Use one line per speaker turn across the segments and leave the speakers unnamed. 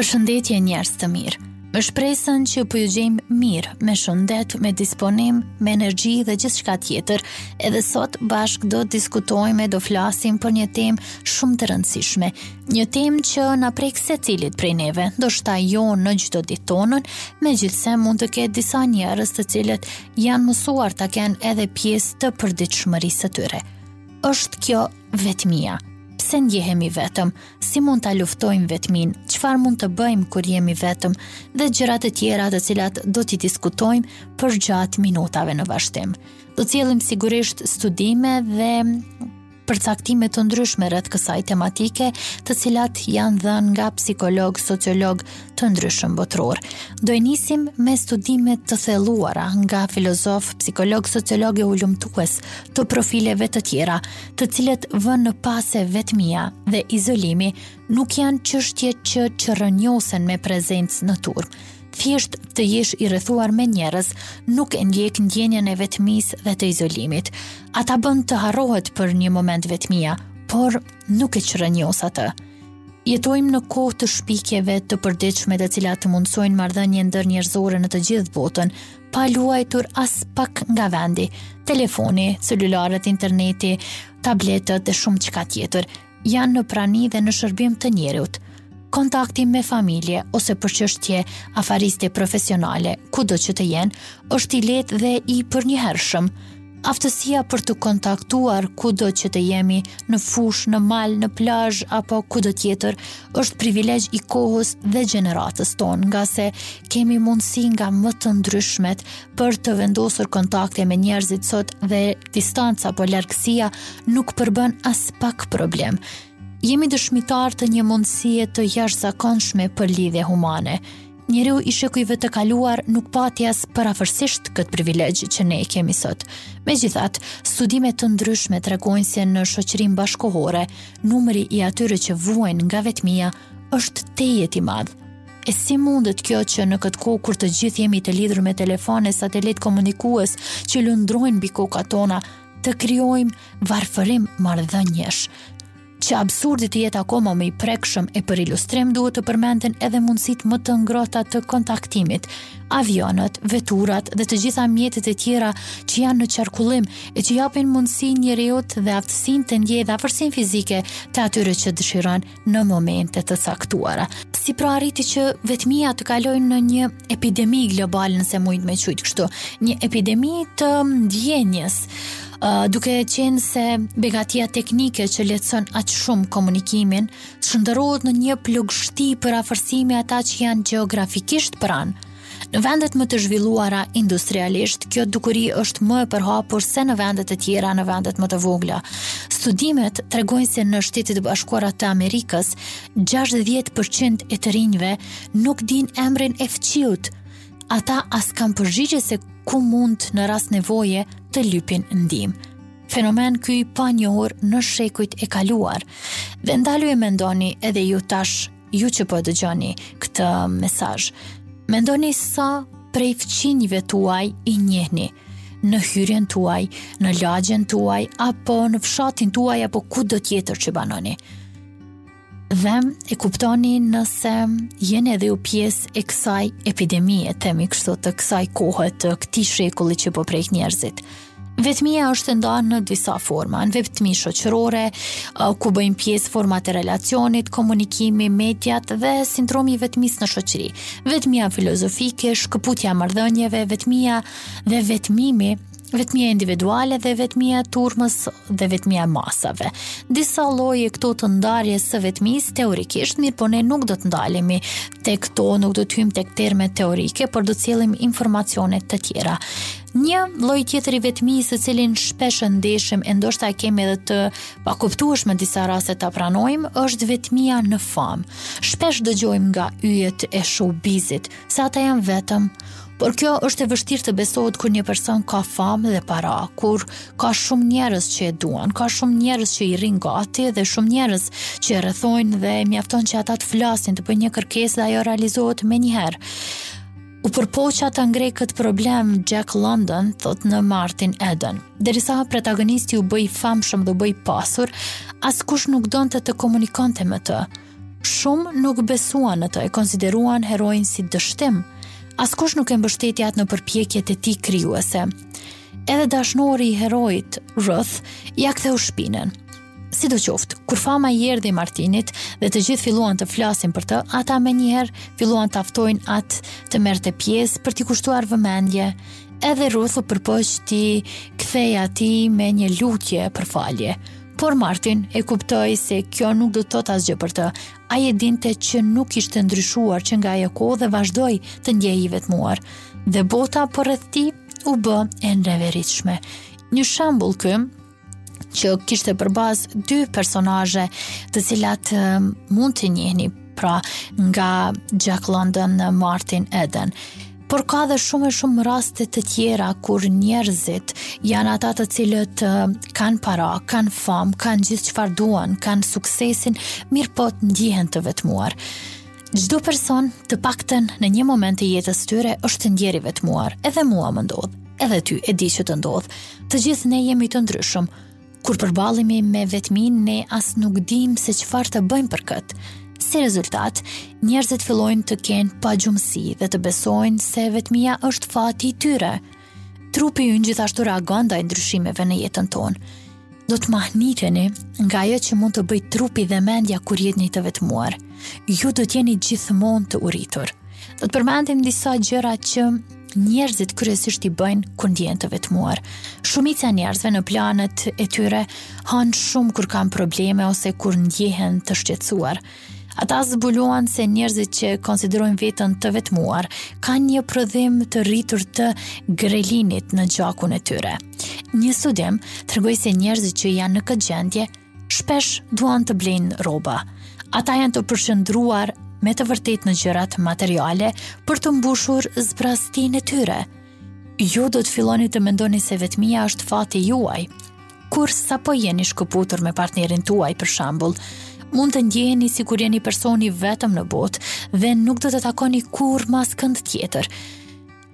Përshëndetje njerëz të mirë. Me shpresën që po ju gjejmë mirë, me shëndet, me disponim, me energji dhe gjithçka tjetër, edhe sot bashkë do të diskutojmë e do flasim për një temë shumë të rëndësishme, Një temë që na prek secilit prej neve, ndoshta jo në çdo ditë tonën, megjithëse mund të ketë disa njerëz të cilët janë mësuar ta kenë edhe pjesë të përditshmërisë së tyre. Është kjo vetmia. Pse ndjehemi vetëm? Si mund ta luftojmë vetminë? Çfarë mund të bëjmë kur jemi vetëm? Dhe gjëra të tjera të cilat do t'i diskutojmë përgjatë minutave në vazhdim. Do të sjellim sigurisht studime dhe përcaktime të ndryshme rreth kësaj tematike, të cilat janë dhënë nga psikologë, sociologë të ndryshëm botërorë. Do e nisim me studime të thelluara nga filozofë, psikologë, sociologë e hulumtues të profileve të tjera, të cilët vënë në pah se vetmia dhe izolimi nuk janë çështje që çrrënjosen me prezencë në turmë. Thjesht të jesh i rrethuar me njerëz nuk e ndjek ndjenjën e vetmisë dhe të izolimit. Ata bëjnë të harrohet për një moment vetmia, por nuk e çrrënjos atë. Jetojmë në kohë të shpikjeve të përditshme të cilat të mundësojnë marrëdhënie ndërnjerëzore në të gjithë botën, pa luajtur aspak nga vendi, telefoni, celularët, interneti, tabletët dhe shumëçka tjetër. janë në prani dhe në shërbim të njeriut, kontakti me familje ose për çështje afariste profesionale, kudo që të jenë, është i lehtë dhe i përnjëhershëm. Aftësia për të kontaktuar kudo që të jemi, në fushë, në mal, në plazh, apo kudo tjetër, është privilegj i kohës dhe gjeneratës tonë, ngase kemi mundësi nga më të ndryshmet për të vendosur kontakte me njerëzit sot dhe distanca apo largësia nuk përbën aspak problem. Jemi dëshmitarë të një mundësie të jashtëzakonshme për lidhje humane. Njeriu i shekujve të kaluar nuk pati as përafërsisht këtë privilegj që ne kemi sot. Megjithatë, studime të ndryshme tregojnë se në shoqërinë bashkëkohore, numri i atyre që vuajnë nga vetmia është tejet i madh. E si mundet kjo që në këtë kohë kur të gjithë jemi të lidhur me telefone satelitë komunikues që lundrojnë mbi kokat tona, të krijojmë varfërim marrëdhëniesh. Që absurdi të jetë akoma më i prekshëm e për ilustrim duhet të përmenden edhe mundësitë më të ngrohta të kontaktimit, avionët, veturat dhe të gjitha mjetet e tjera që janë në qarkullim e që japin mundësinë njeriut dhe aftësinë të ndjejë dhe afërsinë fizike të atyre që dëshiron në momente të caktuara. Si pra arriti që vetmia të kalojë në një epidemi globale nëse mujmë me quajt kështu, një epidemi të ndjenjës, uh, duke qenë se begatia teknike që lehtëson aq shumë komunikimin, shndërrohet në një plogështi për afërsimi ata që janë gjeografikisht pranë. Në vendet më të zhvilluara industrialisht, kjo dukuri është më e përhapur se në vendet e tjera në vendet më të vogla. Studimet tregojnë se në Shtetet e Bashkuara të Amerikës, 60% e të rinjve nuk dinë emrin e fqiut. Ata as kanë përgjigje se ku mund në rast nevoje të lypin ndihmë fenomen ky i panjohur në shekujt e kaluar. Dhe ndalu e mendoni edhe ju tash ju që po e dëgjoni këtë mesazh. Mendoni sa prej fqinjve tuaj i njehni në hyrjen tuaj, në lagjen tuaj apo në fshatin tuaj apo kudo tjetër që banoni. Dhe e kuptoni nëse jeni edhe ju pjesë e kësaj epidemie, themi kështu, të kësaj kohe të këtij shekulli që po prek njerëzit. Vetmia është e ndarë në disa forma, në vetmi shoqërore, ku bëjnë pjesë format e relacionit, komunikimi, mediat dhe sindromi i vetmisë në shoqëri. Vetmia filozofike, shkëputja e marrëdhënieve, vetmia dhe vetmimi vetmia individuale dhe vetmia e turmës dhe vetmia e masave. Disa lloje këto të ndarjes së vetmisë teorikisht, mirëpo ne nuk do të ndalemi te këto, nuk do të hyjmë te këto terme teorike, por do të sjellim informacione të tjera. Një lloj tjetër i vetmisë të cilin shpesh e ndeshim e ndoshta e kemi edhe të pakuptueshme disa raste ta pranojmë është vetmia në famë. Shpesh dëgjojmë nga yjet e showbizit se ata janë vetëm, Por kjo është e vështirë të besohet kur një person ka famë dhe para, kur ka shumë njerëz që e duan, ka shumë njerëz që i rrinë gati dhe shumë njerëz që e rrethojnë dhe mjafton që ata të flasin, të bëjnë një kërkesë dhe ajo realizohet menjëherë. U përpoq ta ngrejë këtë problem Jack London, thotë në Martin Eden. Derisa protagonisti u bë i famshëm dhe u bë i pasur, askush nuk donte të komunikonte me të. Shumë nuk besuan në të e konsideruan heroin si dështim. Askush nuk e mbështeti atë në përpjekjet e tij krijuese. Edhe dashnori i heroit, Ruth, ia ktheu shpinën. Sidoqoftë, kur fama i erdhi Martinit dhe të gjithë filluan të flasin për të, ata menjëherë filluan ta ftojnë atë të merrte pjesë për t'i kushtuar vëmendje, edhe Ruth u përpoq t'i kthehej atij me një lutje për falje. Por Martin e kuptoi se kjo nuk do të thotë asgjë për të. Ai e dinte që nuk kishte ndryshuar që nga ajo kohë dhe vazhdoi të ndihej i vetmuar. Dhe bota përreth tij u bë e neveritshme. Një shembull ky më, që kishte për bazë dy personazhe të cilat mund t'i njihni pra nga Jack London në Martin Eden. Por ka dhe shumë e shumë raste të tjera kur njerëzit janë ata të cilët kanë para, kanë famë, kanë gjithë çfarë duan, kanë suksesin, mirëpo ndjehen të vetmuar. Çdo person, të paktën në një moment të jetës së tyre, është ndjerë i vetmuar, edhe mua më ndodh, edhe ty e di që të ndodh. Të gjithë ne jemi të ndryshëm. Kur përballemi me vetminë, ne as nuk dimë se çfarë të bëjmë për këtë. Si rezultat, njerëzit fillojnë të kenë pagjumësi dhe të besojnë se vetmia është fati i tyre. Trupi ynë gjithashtu reagon ndaj ndryshimeve në jetën tonë. Do të mahniteni nga ajo që mund të bëjë trupi dhe mendja kur jeni të vetmuar. Ju do të jeni gjithmonë të uritur. Do të përmendim disa gjëra që njerëzit kryesisht i bëjnë kur ndjehen të vetmuar. Shumica e njerëzve në planet e tyre hanë shumë kur kanë probleme ose kur ndjehen të shqetësuar. Ata zbuluan se njerëzit që konsiderojnë veten të vetmuar kanë një prodhim të rritur të grelinit në gjakun e tyre. Një studim tregoi se njerëzit që janë në këtë gjendje shpesh duan të blejnë rroba. Ata janë të përqendruar me të vërtetë në gjërat materiale për të mbushur zbrazëtinë e tyre. Ju do të filloni të mendoni se vetmia është fati juaj. Kur sapo jeni shkëputur me partnerin tuaj për shembull, mund të ndjeheni sikur jeni person i vetëm në botë dhe nuk do të takoni kurrë më askënd tjetër.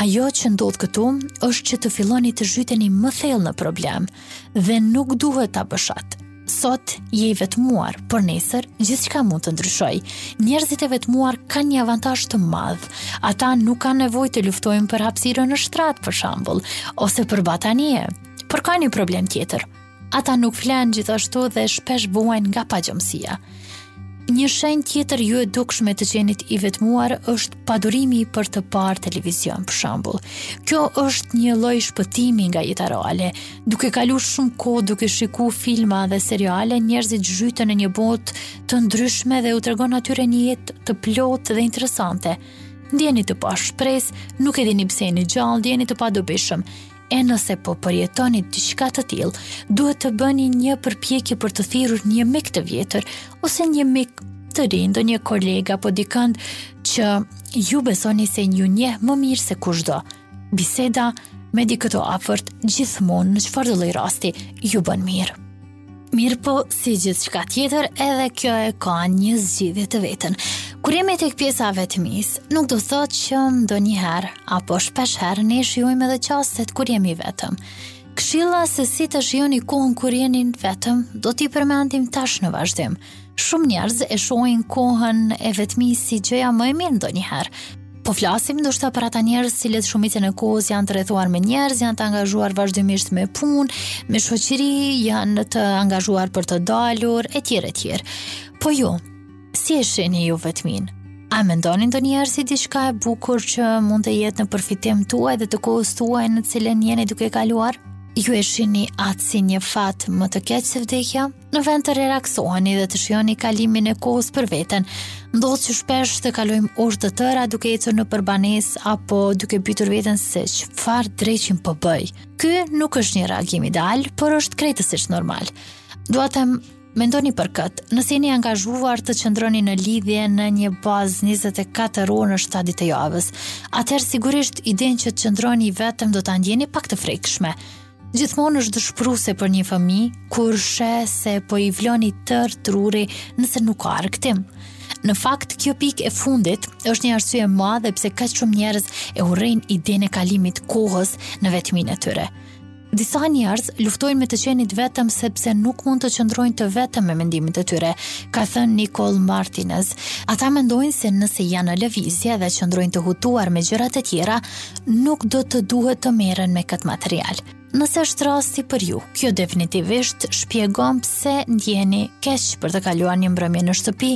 Ajo që ndodh këtu është që të filloni të zhyteni më thellë në problem dhe nuk duhet ta bësh atë. Sot je i vetmuar, por nesër gjithçka mund të ndryshojë. Njerëzit e vetmuar kanë një avantazh të madh. Ata nuk kanë nevojë të luftojnë për hapësirën në shtrat, për shembull, ose për batanie. Por ka një problem tjetër. Ata nuk flenë gjithashtu dhe shpesh vuajnë nga pagjumësia. Një shenjë tjetër ju e dukshme të qenit i vetmuar është padurimi për të parë televizion, për shembull. Kjo është një lloj shpëtimi nga jeta reale. Duke kalu shumë kohë, duke shiku filma dhe seriale, njerëzit zhyten në një botë të ndryshme dhe u tregon atyre një jetë të plotë dhe interesante. Ndiheni të pashpresë, nuk e dini pse jeni gjallë, ndiheni të padobishëm. E nëse po përjetoni diçka të tillë, duhet të bëni një përpjekje për të thirrur një mik të vjetër ose një mik të ri, ndonjë koleg apo dikënd që ju besoni se ju njeh më mirë se kushdo. Biseda me dikë të afërt gjithmonë në çfarëdo lloj rasti ju bën mirë. Mirëpo, si gjithçka tjetër, edhe kjo e ka një zgjidhje të vetën. Kur jemi tek pjesa e vetmisë, nuk do thotë që ndonjëherë apo shpesh herë ne shijojmë edhe çastet kur jemi vetëm. Këshilla se si të shijoni kohën kur jeni vetëm, do t'i përmendim tash në vazhdim. Shumë njerëz e shohin kohën e vetmisë si gjëja më e mirë ndonjëherë. Po flasim ndoshta për ata njerëz të cilët shumicën e kohës janë të rrethuar me njerëz, janë të angazhuar vazhdimisht me punë, me shoqëri, janë të angazhuar për të dalur etj etj. Po ju, si e shihni ju vetminë? A mendoni ndonjëherë si diçka e bukur që mund të jetë në përfitim tuaj dhe të kohës tuaj në cilën jeni duke e kaluar? Ju e shihni atë si një fat më të keq se vdekja? Në vend të relaksoheni dhe të shijoni kalimin e kohës për veten, ndodh që shpesh të kalojmë orë të tëra duke ecur nëpër banesë apo duke pyetur veten se çfarë dreqin po bëj. Ky nuk është një reagim ideal, por është krejtësisht normal. Dua të them, mendoni për këtë. Nëse jeni angazhuar të qëndroni në lidhje në një bazë 24 orë në shtatë ditë të javës, atëherë sigurisht idenë që të qëndroni vetëm do ta ndjeni pak të frikshme. Gjithmonë është dëshpëruese për një fëmijë, kur sheh se po i vlon i tërë truri nëse nuk ka argëtim. Në fakt, kjo pikë e fundit është një arsye e madhe pse kaq shumë njerëz e urrejnë idenë e kalimit të kohës në vetminë e tyre. Disa njerëz luftojnë me të qenit vetëm sepse nuk mund të qëndrojnë të vetëm me mendimet e tyre, ka thënë Nicole Martinez. Ata mendojnë se nëse janë në lëvizje dhe qëndrojnë të hutuar me gjërat e tjera, nuk do të duhet të merren me këtë material. Nëse është rasti për ju, kjo definitivisht shpjegon pse ndjeheni keq për të kaluar një mbrëmje në shtëpi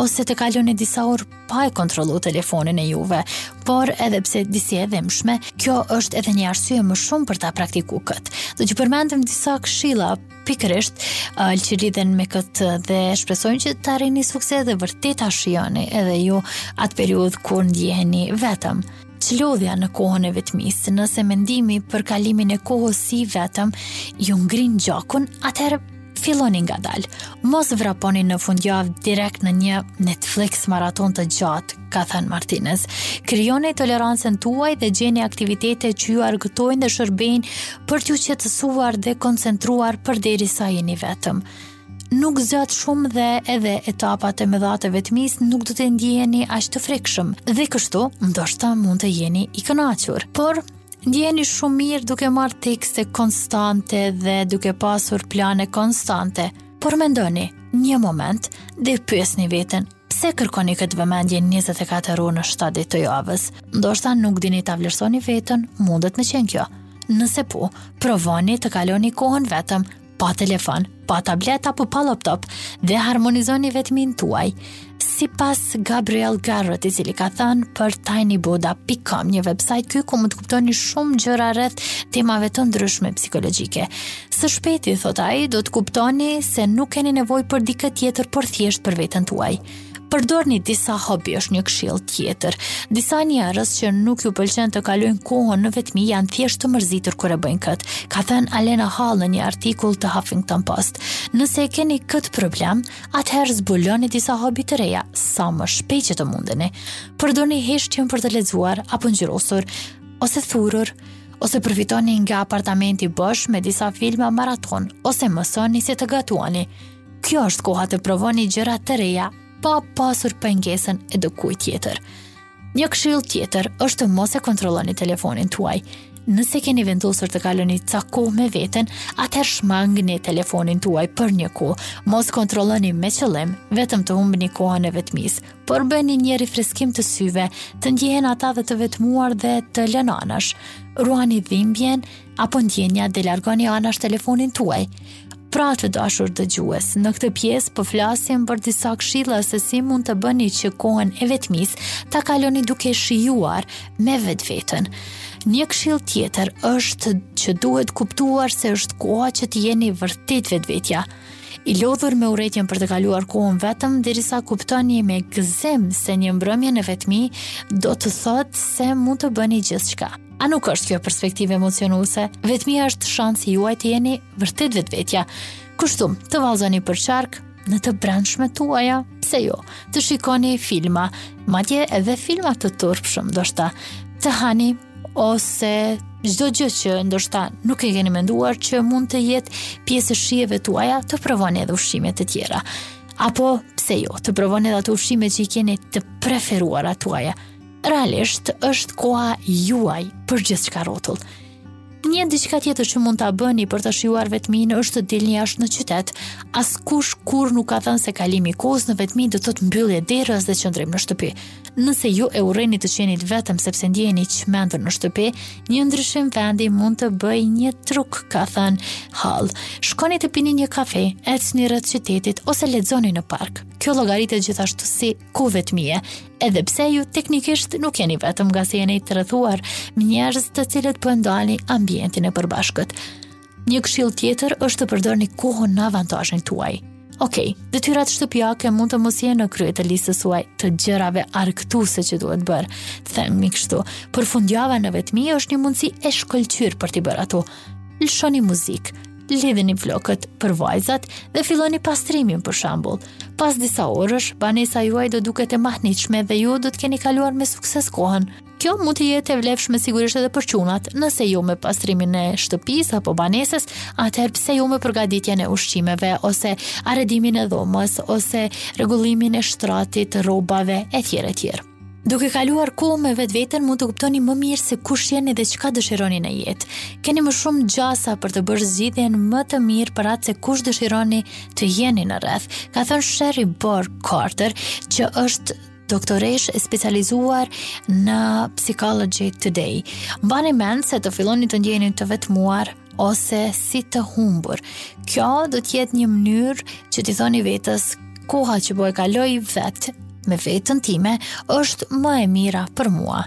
ose të kaloni disa orë pa e kontrollu telefonin e juve, por edhe pse disi e dhimshme, kjo është edhe një arsye më shumë për ta praktiku këtë. Do që përmenden disa këshilla pikërisht uh, që lidhen me këtë dhe shpresojmë që të arrini sukses dhe vërtet ta shijoni edhe ju atë periudhë kur ndjeheni vetëm. Çlodhja në kohën e vetmisë, nëse mendimi për kalimin e kohës si vetëm ju ngrin gjakun, atëherë filloni ngadalë. Mos vraponi në fundjavë direkt në një Netflix maraton të gjatë, ka thënë Martinez. Krijoni tolerancën tuaj dhe gjeni aktivitete që ju argëtojnë dhe shërbejnë për t'ju qetësuar dhe koncentruar përderisa jeni vetëm nuk zgjat shumë dhe edhe etapat e mëdha të vetmisë nuk do të ndjeheni aq të frikshëm dhe kështu ndoshta mund të jeni i kënaqur. Por ndjeheni shumë mirë duke marrë tekste konstante dhe duke pasur plane konstante. Por mendoni, një moment dhe pyesni veten, Pse kërkoni këtë vëmendje 24 orë në 7 ditë të javës? Ndoshta nuk dini ta vlerësoni veten, mundet me qenë kjo. Nëse po, provoni të kaloni kohën vetëm pa telefon, pa tablet apo pa laptop dhe harmonizoni vetminë tuaj. Sipas Gabriel Garrett, i cili ka thënë për tinybuddha.com, një website ky ku mund të kuptoni shumë gjëra rreth temave të ndryshme psikologjike. Së shpejti, thotë ai, do të kuptoni se nuk keni nevojë për dikë tjetër por thjesht për veten tuaj. Përdorni disa hobi është një këshillë tjetër. Disa njerëz që nuk ju pëlqen të kalojnë kohën në vetmi janë thjesht të mërzitur kur e bëjnë këtë, ka thënë Alena Hall në një artikull të Huffington Post. Nëse e keni këtë problem, atëherë zbuloni disa hobi të reja sa më shpejt që të mundeni. Përdorni heshtjen për të lexuar apo ngjyrosur ose thurur ose përfitoni nga apartamenti bosh me disa filma maraton, ose mësoni si të gatuani. Kjo është koha të provoni gjëra të reja, pa pasur pengesën e dokujt tjetër. Një këshillë tjetër është të mos e kontrolloni telefonin tuaj. Nëse keni vendosur të kaloni ca kohë me veten, atëherë shmangni telefonin tuaj për një kohë. Mos kontrolloni me qëllim, vetëm të humbni kohën e vetmisë. por bëni një rifreskim të syve, të ndjehen ata dhe të vetmuar dhe të lënë anash. Ruani dhimbjen apo ndjenja dhe largoni anash telefonin tuaj. Pra të dashur dëgjues, në këtë pjesë po flasim për disa këshilla se si mund të bëni që kohën e vetmisë ta kaloni duke shijuar me vetveten. Një këshillë tjetër është që duhet kuptuar se është koha që të jeni vërtet vetvetja. I lodhur me urrejtjen për të kaluar kohën vetëm, derisa kuptoni me gëzim se një mbrëmje në vetmi do të thotë se mund të bëni gjithçka. A nuk është kjo perspektivë emocionuese? Vetmia është shansi juaj të jeni vërtet vetvetja. Kështu, të vallëzoni përqark në të brendshme tuaja, pse jo? Të shikoni filma, madje edhe filma të turpshëm, ndoshta të hani ose çdo gjë që ndoshta nuk e keni menduar që mund të jetë pjesë e shijeve tuaja, të provoni edhe ushqime të tjera. Apo pse jo, të provoni edhe ato ushqime që i keni të preferuara tuaja. Realisht është koha juaj për gjithçka rrotull. Një diçka tjetër që mund ta bëni për ta shijuar vetminë është të dilni jashtë në qytet. Askush kurrë nuk ka thënë se kalimi i kohës në vetmi do të thotë mbyllje e derës dhe qëndrim në shtëpi. Nëse ju e urreni të qenit vetëm sepse ndjeheni i çmendur në shtëpi, një ndryshim vendi mund të bëjë një truk, ka thënë Hall. Shkoni të pini një kafe, ecni rreth qytetit ose lexoni në park. Kjo llogaritet gjithashtu si kohë vetmie, edhe pse ju teknikisht nuk jeni vetëm ngase jeni të rrethuar me njerëz të cilët po e ndani ambientin e përbashkët. Një këshillë tjetër është të përdorni kohën në avantazhin tuaj. Ok, detyrat shtëpiake mund të mos jenë në krye të listës suaj të gjërave argëtuese që duhet bërë. Themi kështu, por fundjava në vetmi është një mundësi e shkëlqyer për t'i bërë ato. Lëshoni muzikë, lidheni flokët për vajzat dhe filloni pastrimin për shembull. Pas disa orësh, banesa juaj do duket e mahnitshme dhe ju do të keni kaluar me sukses kohën. Kjo mund të jetë e vlefshme sigurisht edhe për çunat, nëse jo me pastrimin e shtëpisë apo banesës, atëherë pse jo me përgatitjen e ushqimeve ose arredimin e dhomës ose rregullimin e shtratit, rrobave etj etj. Duke kaluar kohë me vetëveten mund të kuptoni më mirë se kush jeni dhe çka dëshironi në jetë. Keni më shumë gjasa për të bërë zgjidhjen më të mirë për atë se kush dëshironi të jeni në rreth, ka thënë Sherrie Bourg Carter, që është doktoreshë e specializuar në Psychology Today. Mbani mend se të filloni të ndjeni të vetmuar ose si të humbur. Kjo do të jetë një mënyrë që t'i thoni vetes koha që po e kaloj vetë me veten time është më e mira për mua.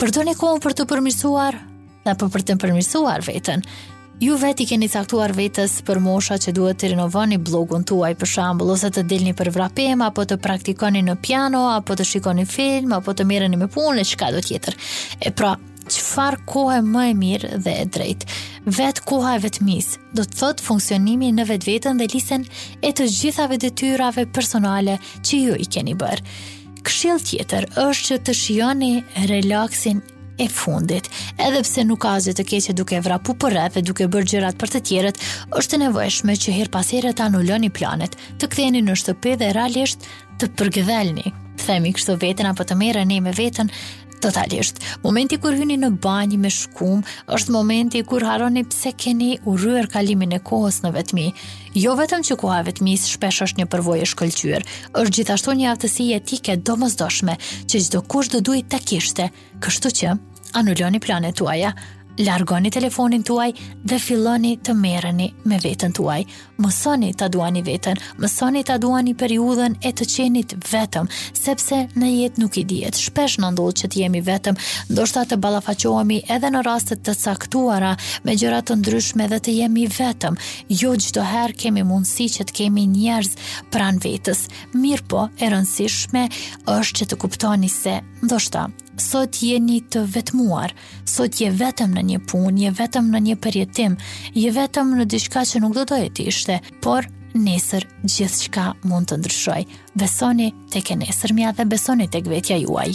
Përdoni kohën për t'u përmirësuar apo për të përmirësuar veten. Ju vetë i keni caktuar vetes për mosha që duhet të rinovoni blogun tuaj për shembull, ose të dilni për vrapim, apo të praktikoni në piano, apo të shikoni film, apo të merreni me punë, e çkado tjetër. E pra, çfarë kohe më e mirë dhe e drejtë. Vetë koha e vetmisë, do të thotë fokusimi në vetëveten dhe listën e të gjithave detyrave personale që ju i keni bërë. Këshillë tjetër është që të shijoni relaksin e fundit. Edhe pse nuk ka asgjë të keqe duke vrapu përreth dhe duke bërë gjërat për të tjerët, është e nevojshme që herë pas here të anuloni planet, të ktheheni në shtëpi dhe realisht të përkëdhelni. Themi kështu veten apo të merreni me veten, Totalisht, momenti kur hyni në banjë me shkumë, është momenti kur harroni pse keni urryer kalimin e kohës në vetmi. Jo vetëm që koha e vetmisë shpesh është një përvojë e shkëlqyer, është gjithashtu një aftësi jetike domosdoshme që çdokush do duhej ta kishte. Kështu që, anuloni planet tuaja, largoni telefonin tuaj dhe filloni të merreni me veten tuaj. Mësoni ta duani veten, mësoni ta duani periudhën e të qenit vetëm, sepse në jetë nuk i dihet. Shpesh na ndodh që të jemi vetëm, ndoshta të ballafaqohemi edhe në raste të caktuara me gjëra të ndryshme dhe të jemi vetëm. Jo çdo herë kemi mundësi që të kemi njerëz pranë vetes. Mirëpo, e rëndësishme është që të kuptoni se, ndoshta, sot jeni të vetmuar, sot je vetëm në një punë, je vetëm në një përjetim, je vetëm në diçka që nuk do doje të ishte, por nesër gjithçka mund të ndryshojë. Besoni tek e nesërmja dhe besoni tek vetja juaj.